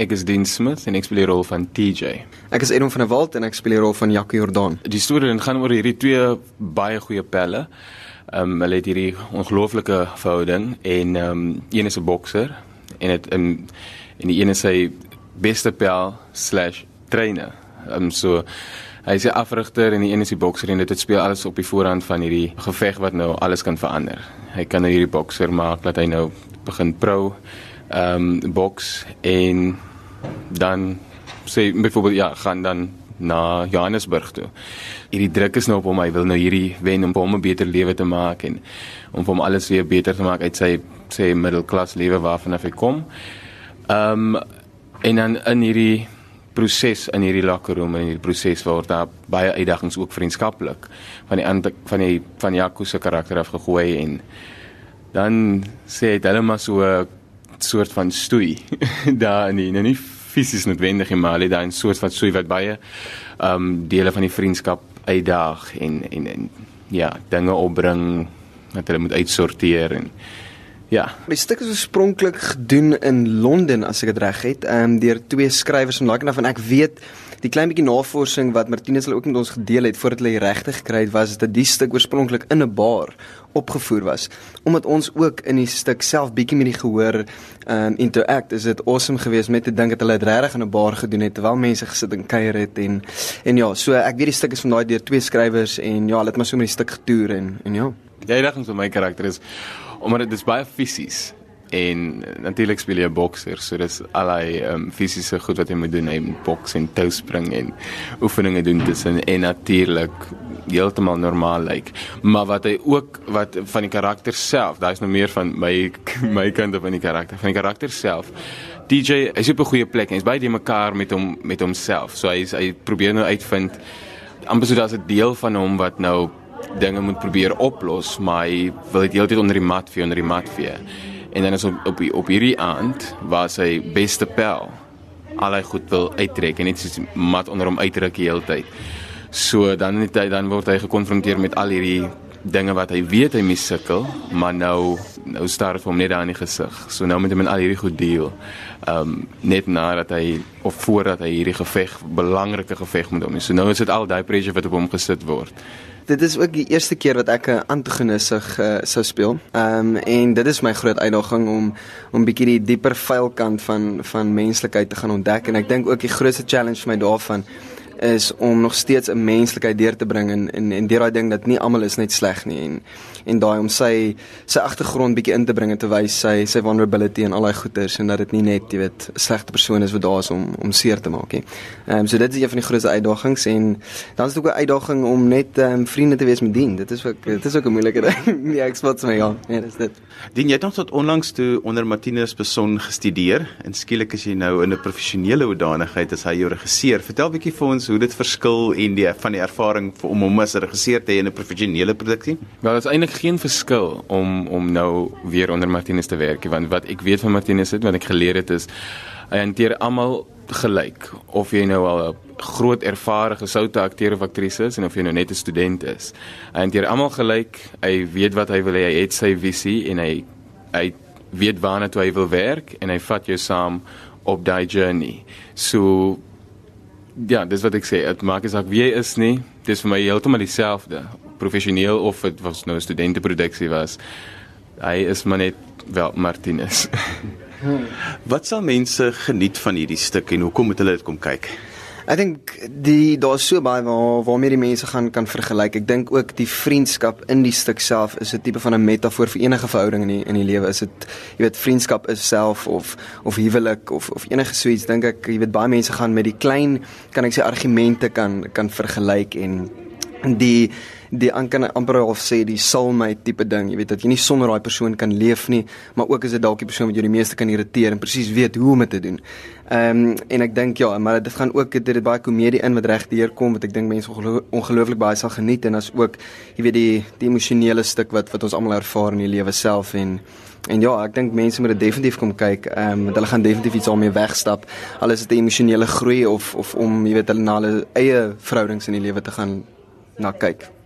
Ek is Dean Smith en ek speel die rol van TJ. Ek is Edwin van der Walt en ek speel die rol van Jacques Jordan. Die storie gaan oor hierdie twee baie goeie pelle. Ehm um, hulle het hierdie ongelooflike verhouding en ehm um, een is 'n bokser en dit in en die een is sy beste pel/trainer. Ehm um, so hy is 'n afrigter en die een is die bokser en dit speel alles op die voorhand van hierdie geveg wat nou alles kan verander. Hy kan nou hierdie bokser maak dat hy nou begin pro ehm um, boks en dan sê byvoorbeeld ja, gaan dan na Johannesburg toe. Hierdie druk is nou op hom, hy wil nou hierdie wen om hom 'n beter lewe te maak en om hom alles weer beter te maak uit sy sê middelklas lewe waarvan hy kom. Ehm um, en dan in hierdie proses in hierdie locker room en hierdie proses word daar baie uitdagings ook vriendskaplik van die van die van Jaco se karakter af gegooi en dan sê hy hulle maar so soort van stoei daar in die, nou nie fisies noodwendig maar hulle daar 'n soort van stoei wat baie ehm um, dele van die vriendskap uitdaag en en en ja dinge opbring wat hulle moet uitsorteer en Ja. Die stuk is oorspronklik gedoen in Londen as ek dit reg het, ehm um, deur twee skrywers van daai en ek weet die klein bietjie navorsing wat Martinus hulle ook met ons gedeel het voordat hulle regtig gekry het was dat die stuk oorspronklik in 'n bar opgevoer was. Omdat ons ook in die stuk self bietjie met die gehoor um, interact, is dit awesome geweest met te dink dat hulle dit regtig in 'n bar gedoen het terwyl mense gesit en kuier het en en ja, so ek weet die stuk is van daai deur twee skrywers en ja, hulle het maar so met die stuk getoer en en ja. Die uitdaging vir my karakter is omdat dit is baie fisies en natuurlik speel jy 'n bokser so dis allei um, fisiese goed wat jy moet doen en boks en toe spring en oefeninge doen tussen en natuurlik heeltemal normaal lyk like. maar wat hy ook wat van die karakter self daai is nou meer van my my kant van die karakter van die karakter self DJ is op 'n goeie plek hy's baie die mekaar met hom met homself so hy hy probeer nou uitvind amper so daar's 'n deel van hom wat nou dinge moet probeer oplos, maar hy wil dit heeltyd onder die mat vee, onder die mat vee. En dan is op op, op hierdie aand waar sy beste pel al hy goed wil uittrek en net so mat onder hom uitdruk die hele tyd. So dan net hy dan word hy gekonfronteer met al hierdie dinge wat hy weet hy missukkel, maar nou nou staar dit hom net daar in die gesig. So nou moet hy met al hierdie goed deel. Ehm um, net nadat hy of voordat hy hierdie geveg, belangrike geveg moet doen. So nou is dit al daai pressure wat op hom gesit word dit is ook die eerste keer wat ek 'n antagonis uh, sou speel. Ehm um, en dit is my groot uitdaging om om bietjie die dieper vuil kant van van menslikheid te gaan ontdek en ek dink ook die grootste challenge vir my daarvan is om nog steeds 'n menslikheid deur te bring en en en deur daai ding dat nie almal is net sleg nie en en daai om sy sy agtergrond bietjie in te bring en te wys sy sy vulnerability en al daai goeters en dat dit nie net jy weet slegte persoon is wat daar is om om seer te maak nie. Ehm um, so dit is een van die grootste uitdagings en dan is dit ook 'n uitdaging om net ehm um, vriende te wees met dien. Dit is ook dit is ook 'n moeilike ding. ja, ek spots my ja. Ja, dis dit. Dien jy het nog tot onlangs toe onder Martinus Beson gestudeer en skielik is jy nou in 'n professionele hoedanigheid as hy jou regisseur. Vertel bietjie vir ons hoe dit verskil en die van die ervaring om hom as regisseur te hê in 'n professionele produksie? Wel, dit is eintlik geen verskil om om nou weer onder Martinus te werk, want wat ek weet van Martinus het wat ek geleer het is hy hanteer almal gelyk of jy nou al 'n groot ervare gesoute akteur of aktrise is en of jy nou net 'n student is. Hy hanteer almal gelyk. Hy weet wat hy wil hê. Hy het sy visie en hy hy weet waarna toe hy wil werk en hy vat jou saam op daai journey. So ja, dis wat ek sê, dit maak nie saak wie jy is nie. Dis vir my heeltemal dieselfde, professioneel of dit was nou 'n studenteproduksie was. Hy is maar net wel Martinus. wat sal mense geniet van hierdie stuk en hoekom moet hulle dit kom kyk? Ek dink die daar's so baie waar waarmee die mense gaan kan vergelyk. Ek dink ook die vriendskap in die stuk self is 'n tipe van 'n metafoor vir enige verhouding in die, in die lewe. Is dit jy weet vriendskap is self of of huwelik of of enige so iets dink ek jy weet baie mense gaan met die klein kan ek sê argumente kan kan vergelyk en die die kan amper al sê die soulmate tipe ding, jy weet dat jy nie sonder daai persoon kan leef nie, maar ook is dit dalk die persoon wat jou die meeste kan irriteer en presies weet hoe om dit te doen. Ehm um, en ek dink ja, maar dit gaan ook dit het baie komedie in wat reg deurkom wat ek dink mense ongelooflik baie sal geniet en as ook jy weet die die emosionele stuk wat wat ons almal ervaar in die lewe self en en ja, ek dink mense moet dit definitief kom kyk. Ehm um, hulle gaan definitief iets daarmee wegstap. Al is dit emosionele groei of of om jy weet hulle na hulle eie verhoudings in die lewe te gaan na kyk.